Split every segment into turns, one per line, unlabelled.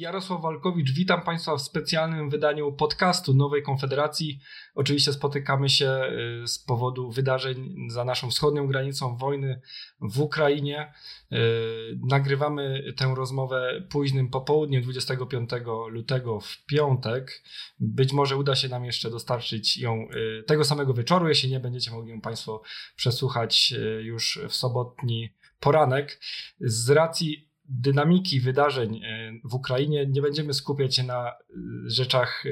Jarosław Walkowicz, witam Państwa w specjalnym wydaniu podcastu Nowej Konfederacji. Oczywiście spotykamy się y, z powodu wydarzeń za naszą wschodnią granicą wojny w Ukrainie. Y, nagrywamy tę rozmowę późnym popołudniem 25 lutego w piątek. Być może uda się nam jeszcze dostarczyć ją y, tego samego wieczoru, jeśli nie będziecie mogli ją Państwo przesłuchać już w sobotni poranek. Z racji dynamiki wydarzeń w Ukrainie nie będziemy skupiać się na e, rzeczach e,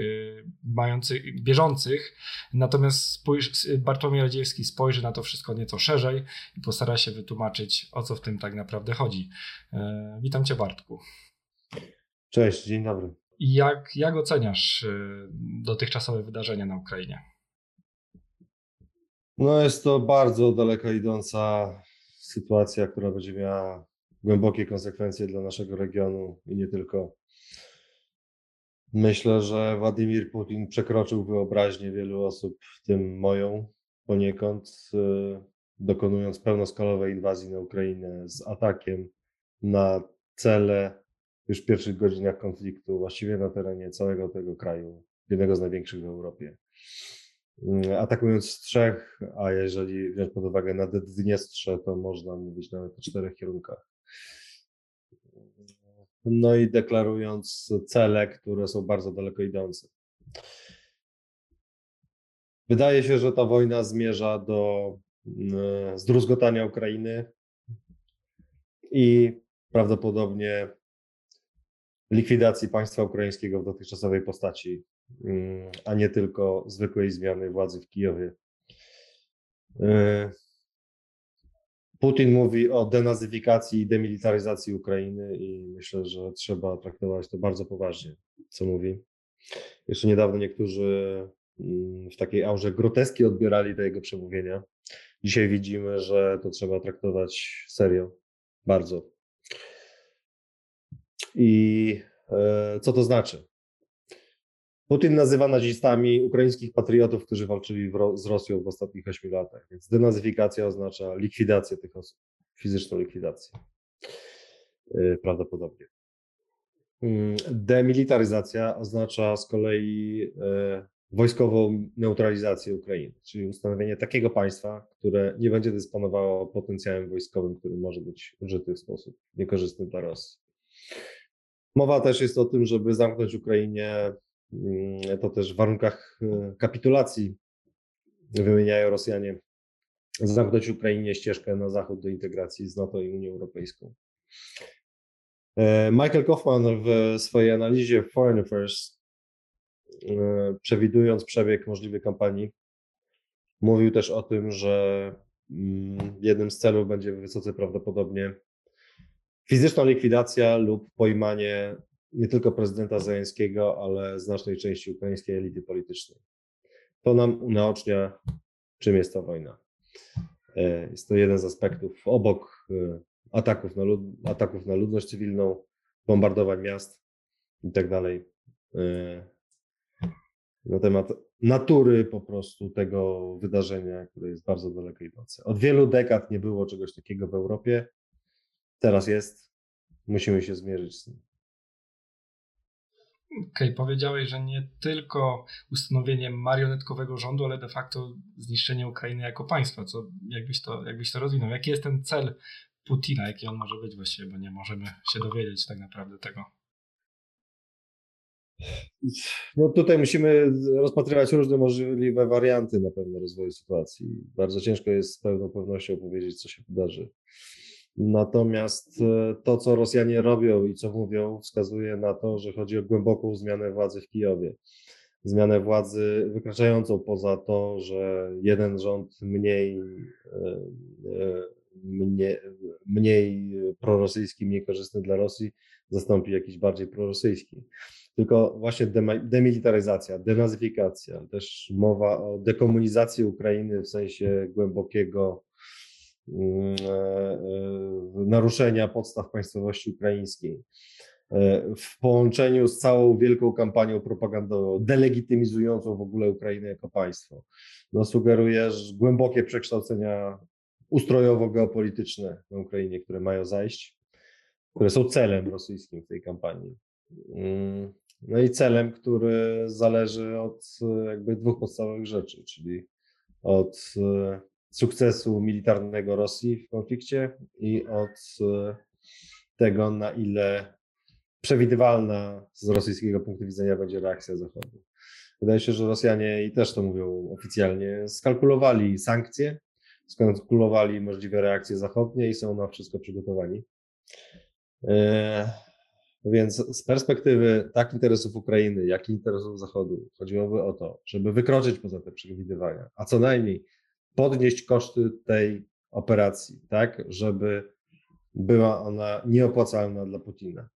mających, bieżących, natomiast spójrz, Bartłomiej Radziewski spojrzy na to wszystko nieco szerzej i postara się wytłumaczyć, o co w tym tak naprawdę chodzi. Witam Cię Bartku.
Cześć, dzień dobry.
Jak, jak oceniasz dotychczasowe wydarzenia na Ukrainie?
No jest to bardzo daleko idąca sytuacja, która będzie miała głębokie konsekwencje dla naszego regionu i nie tylko. Myślę, że Władimir Putin przekroczył wyobraźnię wielu osób, w tym moją poniekąd, y, dokonując pełnoskalowej inwazji na Ukrainę z atakiem na cele już w pierwszych godzinach konfliktu, właściwie na terenie całego tego kraju, jednego z największych w Europie. Y, atakując z trzech, a jeżeli wziąć pod uwagę na Dniestrze, to można mówić nawet o czterech kierunkach no i deklarując cele, które są bardzo daleko idące. Wydaje się, że ta wojna zmierza do mm, zdruzgotania Ukrainy i prawdopodobnie likwidacji państwa ukraińskiego w dotychczasowej postaci, mm, a nie tylko zwykłej zmiany władzy w Kijowie. Putin mówi o denazyfikacji i demilitaryzacji Ukrainy i myślę, że trzeba traktować to bardzo poważnie, co mówi. Jeszcze niedawno niektórzy mm, w takiej aurze groteski odbierali te jego przemówienia. Dzisiaj widzimy, że to trzeba traktować serio, bardzo. I e, co to znaczy? Putin nazywa nazistami ukraińskich patriotów, którzy walczyli z Rosją w ostatnich 8 latach. Więc denazyfikacja oznacza likwidację tych osób, fizyczną likwidację. Y, prawdopodobnie. Mm, demilitaryzacja oznacza z kolei y, wojskową neutralizację Ukrainy, czyli ustanowienie takiego państwa, które nie będzie dysponowało potencjałem wojskowym, który może być użyty w sposób niekorzystny dla Rosji. Mowa też jest o tym, żeby zamknąć Ukrainie to też w warunkach e, kapitulacji wymieniają Rosjanie zamknąć Ukrainie ścieżkę na zachód do integracji z NATO i Unią Europejską. E, Michael Kaufman w swojej analizie Foreign Affairs, e, przewidując przebieg możliwej kampanii, mówił też o tym, że mm, jednym z celów będzie wysoce prawdopodobnie fizyczna likwidacja lub pojmanie nie tylko prezydenta Zeleńskiego, ale znacznej części ukraińskiej elity politycznej. To nam unaocznia, czym jest ta wojna. E, jest to jeden z aspektów obok e, ataków na, lud, ataków na ludność cywilną, bombardowań miast i tak. E, na temat natury po prostu tego wydarzenia, które jest bardzo daleko idące. Od wielu dekad nie było czegoś takiego w Europie. Teraz jest. Musimy się zmierzyć z tym.
Okej, okay, powiedziałeś, że nie tylko ustanowienie marionetkowego rządu, ale de facto zniszczenie Ukrainy jako państwa. Co, jakbyś, to, jakbyś to rozwinął? Jaki jest ten cel Putina? Jaki on może być właściwie, bo nie możemy się dowiedzieć tak naprawdę tego.
No tutaj musimy rozpatrywać różne możliwe warianty na pewno rozwoju sytuacji. Bardzo ciężko jest z pełną pewnością powiedzieć, co się wydarzy. Natomiast e, to, co Rosjanie robią i co mówią, wskazuje na to, że chodzi o głęboką zmianę władzy w Kijowie. Zmianę władzy wykraczającą poza to, że jeden rząd mniej, e, e, mniej, mniej prorosyjski, mniej korzystny dla Rosji, zastąpi jakiś bardziej prorosyjski. Tylko właśnie demilitaryzacja, denazyfikacja, też mowa o dekomunizacji Ukrainy w sensie głębokiego naruszenia podstaw państwowości ukraińskiej e, w połączeniu z całą wielką kampanią propagandową, delegitymizującą w ogóle Ukrainę jako państwo, no, sugeruje głębokie przekształcenia ustrojowo-geopolityczne na Ukrainie, które mają zajść, które są celem rosyjskim w tej kampanii. Mm, no i celem, który zależy od jakby dwóch podstawowych rzeczy, czyli od sukcesu militarnego Rosji w konflikcie i od tego, na ile przewidywalna z rosyjskiego punktu widzenia będzie reakcja Zachodu. Wydaje się, że Rosjanie, i też to mówią oficjalnie, skalkulowali sankcje, skalkulowali możliwe reakcje zachodnie i są na wszystko przygotowani. E, więc z perspektywy tak interesów Ukrainy, jak i interesów Zachodu chodziłoby o to, żeby wykroczyć poza te przewidywania, a co najmniej podnieść koszty tej operacji, tak, żeby była ona nieopłacalna dla Putina.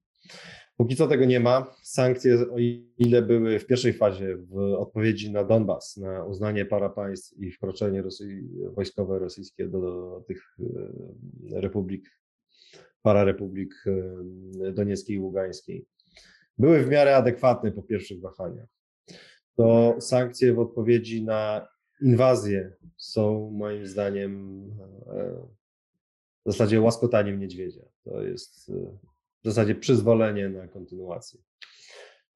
Póki co tego nie ma. Sankcje, o ile były w pierwszej fazie w odpowiedzi na Donbas, na uznanie para państw i wkroczenie wojskowe rosyjskie do, do tych e, republik, pararepublik e, donieckiej i ługańskiej, były w miarę adekwatne po pierwszych wahaniach. To sankcje w odpowiedzi na inwazję są moim zdaniem e, w zasadzie łaskotaniem niedźwiedzia. To jest w zasadzie przyzwolenie na kontynuację.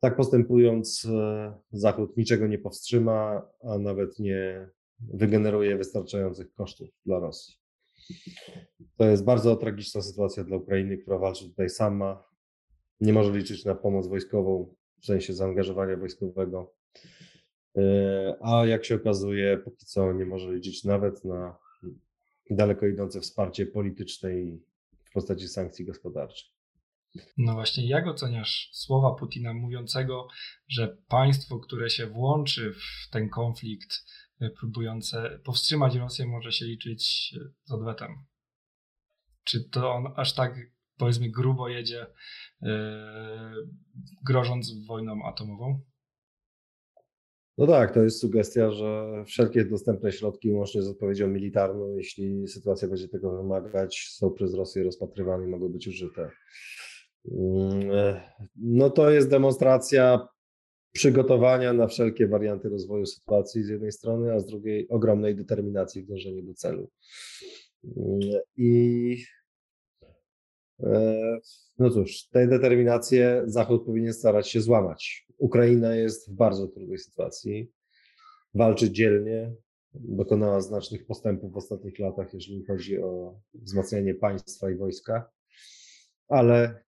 Tak postępując, e, Zachód niczego nie powstrzyma, a nawet nie wygeneruje wystarczających kosztów dla Rosji. To jest bardzo tragiczna sytuacja dla Ukrainy, która walczy tutaj sama. Nie może liczyć na pomoc wojskową, w sensie zaangażowania wojskowego. E, a jak się okazuje, póki co nie może liczyć nawet na daleko idące wsparcie polityczne w postaci sankcji gospodarczych.
No właśnie, jak oceniasz słowa Putina mówiącego, że państwo, które się włączy w ten konflikt, e, próbujące powstrzymać Rosję, może się liczyć e, z odwetem? Czy to on aż tak, powiedzmy, grubo jedzie, yy, grożąc wojną atomową?
No tak, to jest sugestia, że wszelkie dostępne środki, łącznie z odpowiedzią militarną, jeśli sytuacja będzie tego wymagać, są przez Rosję rozpatrywane i mogą być użyte. Mm, e, no to jest demonstracja przygotowania na wszelkie warianty rozwoju sytuacji z jednej strony, a z drugiej ogromnej determinacji w dążeniu do celu. Mm, I e, no cóż, tej determinację Zachód powinien starać się złamać. Ukraina jest w bardzo trudnej sytuacji, walczy dzielnie, dokonała znacznych postępów w ostatnich latach, jeżeli chodzi o wzmacnianie państwa i wojska, ale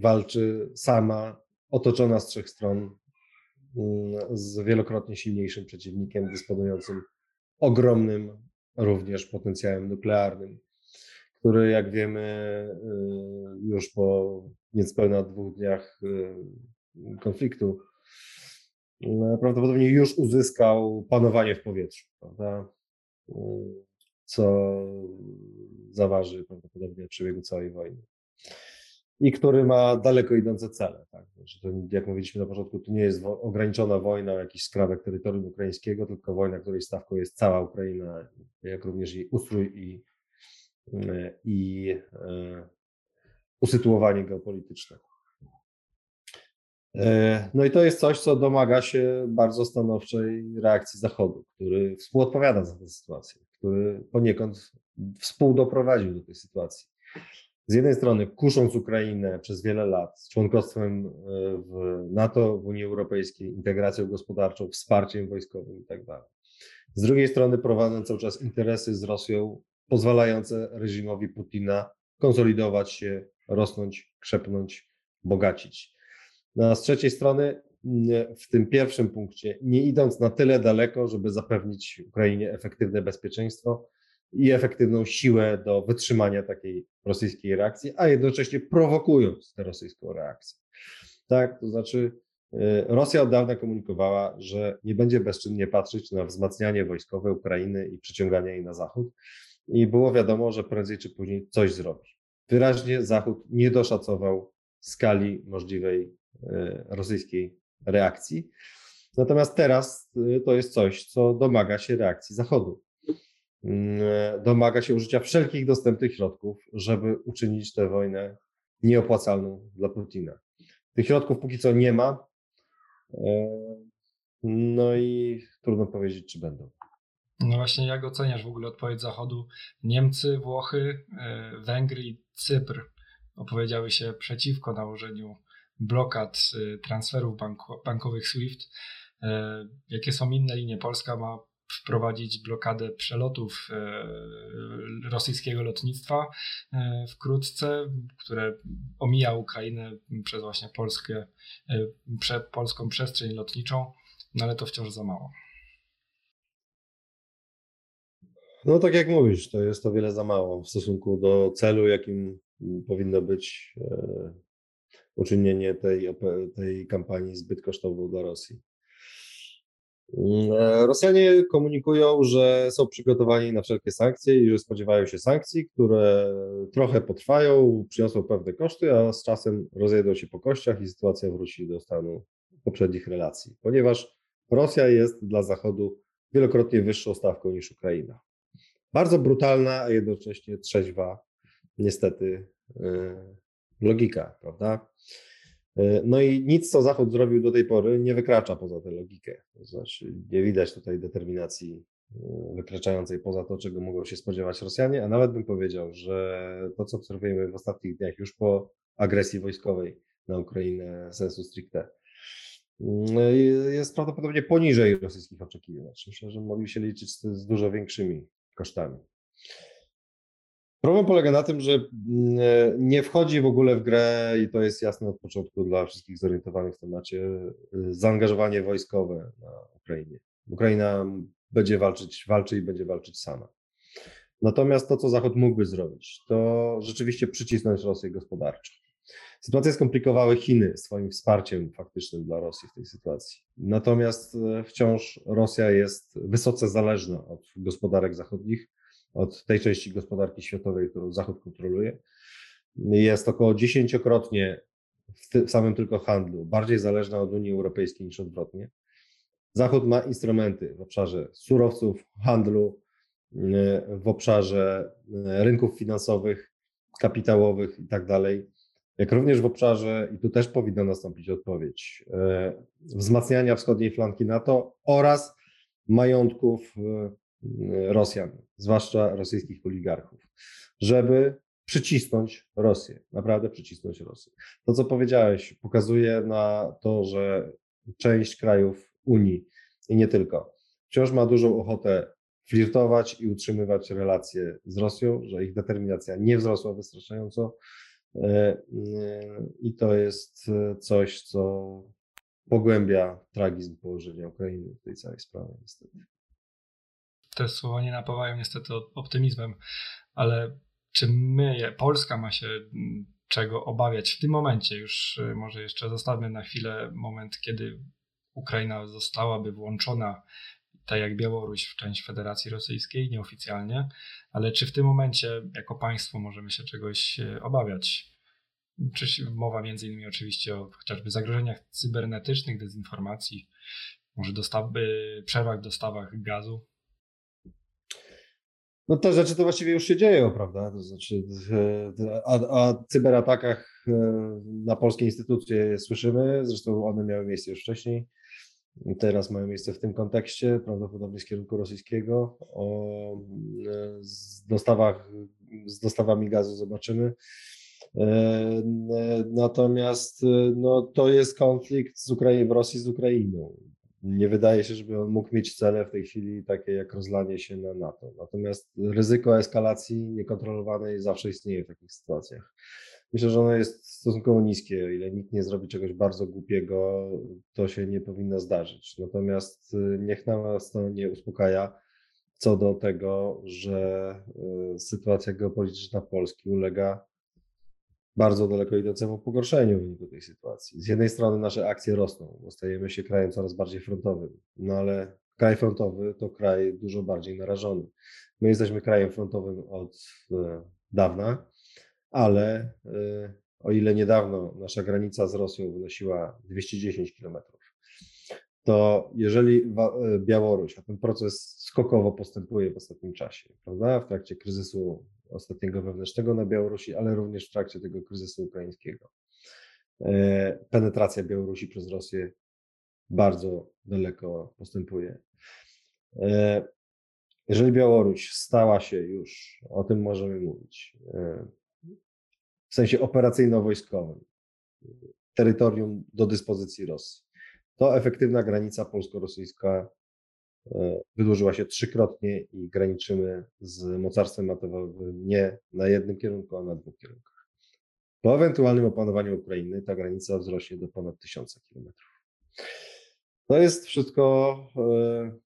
walczy sama, otoczona z trzech stron, mm, z wielokrotnie silniejszym przeciwnikiem, dysponującym ogromnym również potencjałem nuklearnym, który, jak wiemy, y, już po niespełna dwóch dniach y, konfliktu, y, prawdopodobnie już uzyskał panowanie w powietrzu, prawda? co zaważy prawdopodobnie przebiegu całej wojny i który ma daleko idące cele. Tak? To, jak mówiliśmy na początku, to nie jest ograniczona wojna o jakiś skrawek terytorium ukraińskiego, tylko wojna, której stawką jest cała Ukraina, jak również jej ustrój i, i e, usytuowanie geopolityczne. E, no i to jest coś, co domaga się bardzo stanowczej reakcji Zachodu, który współodpowiada za tę sytuację, który poniekąd współdoprowadził do tej sytuacji z jednej strony kusząc Ukrainę przez wiele lat z członkostwem e, w NATO, w Unii Europejskiej, integracją gospodarczą, wsparciem wojskowym itd. Tak z drugiej strony prowadząc cały czas interesy z Rosją, pozwalające reżimowi Putina konsolidować się, rosnąć, krzepnąć, bogacić. No a z trzeciej strony, w tym pierwszym punkcie, nie idąc na tyle daleko, żeby zapewnić Ukrainie efektywne bezpieczeństwo, i efektywną siłę do wytrzymania takiej rosyjskiej reakcji, a jednocześnie prowokując tę rosyjską reakcję. Tak, to znaczy y, Rosja od dawna komunikowała, że nie będzie bezczynnie patrzeć na wzmacnianie wojskowe Ukrainy i przyciąganie jej na zachód i było wiadomo, że prędzej czy później coś zrobi. Wyraźnie Zachód nie doszacował skali możliwej rosyjskiej reakcji. Natomiast teraz y, to jest coś, co domaga się reakcji Zachodu. Mm, domaga się użycia wszelkich dostępnych środków, żeby uczynić tę wojnę nieopłacalną dla Putina. Tych środków póki co nie ma. E, no i trudno powiedzieć, czy będą.
No właśnie, jak oceniasz w ogóle odpowiedź Zachodu? Niemcy, Włochy, e, Węgry i Cypr opowiedziały się przeciwko nałożeniu blokad transferów bankowych SWIFT. Jakie są inne linie? Polska ma wprowadzić blokadę przelotów e, rosyjskiego lotnictwa e, wkrótce, które omija Ukrainę przez właśnie Polskę, e, prze, polską przestrzeń lotniczą, no ale to wciąż za mało.
No tak jak mówisz, to jest o wiele za mało w stosunku do celu, jakim powinno być uczynienie tej, tej kampanii zbyt kosztowną dla Rosji. Mm, e, Rosjanie komunikują, że są przygotowani na wszelkie sankcje i że spodziewają się sankcji, które trochę potrwają, przyniosą pewne koszty, a z czasem rozejdą się po kościach i sytuacja wróci do stanu poprzednich relacji, ponieważ Rosja jest dla Zachodu wielokrotnie wyższą stawką niż Ukraina. Bardzo brutalna, a jednocześnie trzeźwa, niestety, e, logika, prawda? E, no i nic, co Zachód zrobił do tej pory, nie wykracza poza tę logikę. To znaczy, nie widać tutaj determinacji e, wykraczającej poza to, czego mogą się spodziewać Rosjanie, a nawet bym powiedział, że to, co obserwujemy w ostatnich dniach, już po agresji wojskowej na Ukrainę sensu stricte, mm, jest prawdopodobnie poniżej rosyjskich oczekiwań. Myślę, że mogli się liczyć z dużo większymi kosztami. Problem polega na tym, że mm, e, nie wchodzi w ogóle w grę i to jest jasne od początku dla wszystkich zorientowanych w temacie, e, zaangażowanie wojskowe na Ukrainie. Ukraina będzie walczyć, walczy i będzie walczyć sama. Natomiast to, co Zachód mógłby zrobić, to rzeczywiście przycisnąć Rosję gospodarczo. Sytuację skomplikowały Chiny swoim wsparciem faktycznym dla Rosji w tej sytuacji. Natomiast e, wciąż Rosja jest wysoce zależna od gospodarek zachodnich od tej części gospodarki światowej, którą Zachód kontroluje. Jest około dziesięciokrotnie w, samym tylko handlu bardziej zależna od Unii Europejskiej niż odwrotnie. Zachód ma instrumenty w obszarze surowców, handlu, w obszarze e, rynków finansowych, kapitałowych i tak dalej, jak również w obszarze, i tu też powinna nastąpić odpowiedź, e, wzmacniania wschodniej flanki NATO oraz majątków e, Rosjan, zwłaszcza rosyjskich oligarchów, żeby przycisnąć Rosję, naprawdę przycisnąć Rosję. To, co powiedziałeś, pokazuje na to, że część krajów Unii i nie tylko, wciąż ma dużą ochotę flirtować i utrzymywać relacje z Rosją, że ich determinacja nie wzrosła wystarczająco. E, e, I to jest coś, co pogłębia tragizm położenia Ukrainy w tej całej sprawie, niestety
te słowa nie napawają niestety optymizmem, ale czy my, Polska ma się mm, czego obawiać w tym momencie? Już y, może jeszcze zostawmy na chwilę moment, kiedy Ukraina zostałaby włączona, tak jak Białoruś, w część Federacji Rosyjskiej, nieoficjalnie, ale czy w tym momencie jako państwo możemy się czegoś y, obawiać? Czy mowa między innymi oczywiście o chociażby zagrożeniach cybernetycznych, dezinformacji, może dostawy, przerwach w dostawach gazu?
No te rzeczy to właściwie już się dzieją, prawda? To znaczy, o e, cyberatakach e, na polskie instytucje słyszymy, zresztą one miały miejsce już wcześniej. Teraz mają miejsce w tym kontekście, prawdopodobnie z kierunku rosyjskiego. O e, z dostawach, z dostawami gazu zobaczymy. Natomiast no, to jest konflikt z Ukrainą, w Rosji z Ukrainą nie wydaje się, żeby on mógł mieć cele w tej chwili takie jak rozlanie się na NATO. Natomiast ryzyko eskalacji niekontrolowanej zawsze istnieje w takich sytuacjach. Myślę, że ono jest stosunkowo niskie. O ile nikt nie zrobi czegoś bardzo głupiego, to się nie powinno zdarzyć. Natomiast y, niech nas to nie uspokaja co do tego, że y, sytuacja geopolityczna Polski ulega bardzo daleko idącemu pogorszeniu w wyniku tej sytuacji. Z jednej strony nasze akcje rosną, bo stajemy się krajem coraz bardziej frontowym, no ale kraj frontowy to kraj dużo bardziej narażony. My jesteśmy krajem frontowym od e, dawna, ale e, o ile niedawno nasza granica z Rosją wynosiła 210 kilometrów, to jeżeli e, Białoruś, a ten proces skokowo postępuje w ostatnim czasie, prawda, w trakcie kryzysu ostatniego wewnętrznego na Białorusi, ale również w trakcie tego kryzysu ukraińskiego. E, penetracja Białorusi przez Rosję bardzo daleko postępuje. E, jeżeli Białoruś stała się już, o tym możemy mówić, w sensie operacyjno-wojskowym, terytorium do dyspozycji Rosji. To efektywna granica polsko-rosyjska e, wydłużyła się trzykrotnie i graniczymy z mocarstwem atomowym nie na jednym kierunku, a na dwóch kierunkach. Po ewentualnym opanowaniu Ukrainy ta granica wzrośnie do ponad tysiąca kilometrów. To jest wszystko e,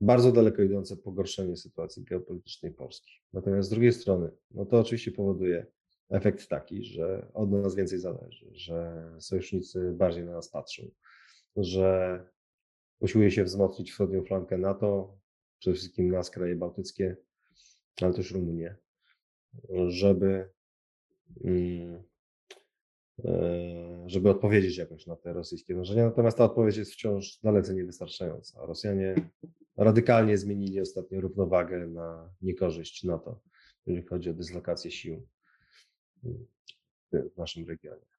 bardzo daleko idące pogorszenie sytuacji geopolitycznej Polski. Natomiast z drugiej strony, no to oczywiście powoduje efekt taki, że od nas więcej zależy, że sojusznicy bardziej na nas patrzą, że usiłuje się wzmocnić wschodnią flankę NATO, przede wszystkim nas, kraje bałtyckie, ale też Rumunię, żeby, mm, e, żeby odpowiedzieć jakoś na te rosyjskie dążenia. Natomiast ta odpowiedź jest wciąż dalece niewystarczająca. Rosjanie radykalnie zmienili ostatnio równowagę na niekorzyść NATO, jeżeli chodzi o dyslokację sił w naszym regionie.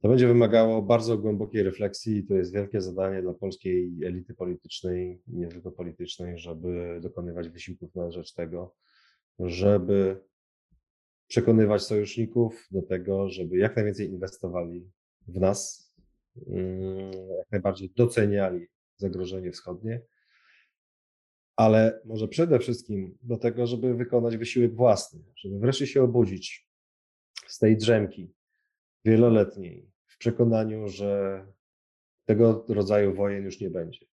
To będzie wymagało bardzo głębokiej refleksji i to jest wielkie zadanie dla polskiej elity politycznej, nie tylko politycznej, żeby dokonywać wysiłków na rzecz tego, żeby przekonywać sojuszników do tego, żeby jak najwięcej inwestowali w nas, mm, jak najbardziej doceniali zagrożenie wschodnie, ale może przede wszystkim do tego, żeby wykonać wysiłek własny, żeby wreszcie się obudzić z tej drzemki wieloletniej w przekonaniu, że tego rodzaju wojen już nie będzie.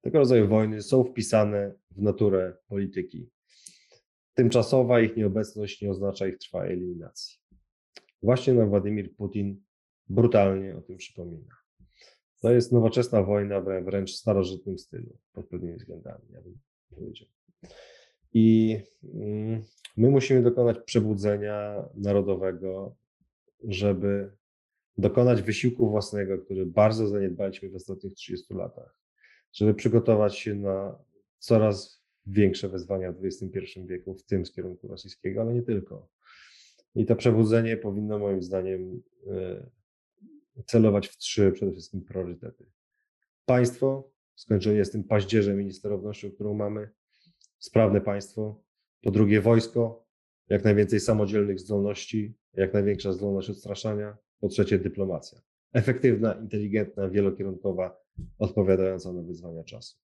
Tego rodzaju wojny są wpisane w naturę polityki. Tymczasowa ich nieobecność nie oznacza ich trwałej eliminacji. Właśnie nam Władimir Putin brutalnie o tym przypomina. To jest nowoczesna wojna wręcz w starożytnym stylu, pod pewnymi względami, ja bym powiedział. I mm, my musimy dokonać przebudzenia narodowego, żeby dokonać wysiłku własnego, który bardzo zaniedbaliśmy w ostatnich 30 latach, żeby przygotować się na coraz większe wyzwania w XXI wieku, w tym z kierunku rosyjskiego, ale nie tylko. I to przebudzenie powinno moim zdaniem e, celować w trzy przede wszystkim priorytety. Państwo, skończenie z tym paździerzem i niesterownością, którą mamy, sprawne państwo, po drugie wojsko, jak najwięcej samodzielnych zdolności, jak największa zdolność odstraszania, po trzecie dyplomacja. Efektywna, inteligentna, wielokierunkowa, odpowiadająca na wyzwania czasu.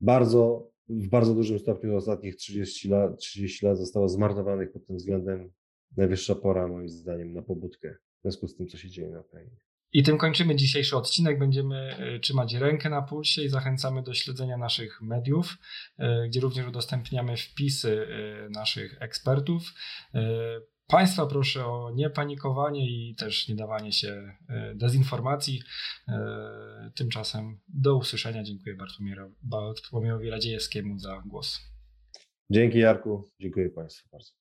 Bardzo, w bardzo dużym stopniu ostatnich 30 lat, 30 lat zostało zmarnowanych pod tym względem. Najwyższa pora, moim zdaniem, na pobudkę w związku z tym, co się dzieje na Ukrainie.
I tym kończymy dzisiejszy odcinek. Będziemy e, trzymać rękę na pulsie i zachęcamy do śledzenia naszych mediów, e, gdzie również udostępniamy wpisy e, naszych ekspertów. Państwa proszę o niepanikowanie i też nie dawanie się dezinformacji. Tymczasem do usłyszenia. Dziękuję Bartłomiejowi Radziejewskiemu za głos.
Dzięki Jarku. Dziękuję Państwu bardzo.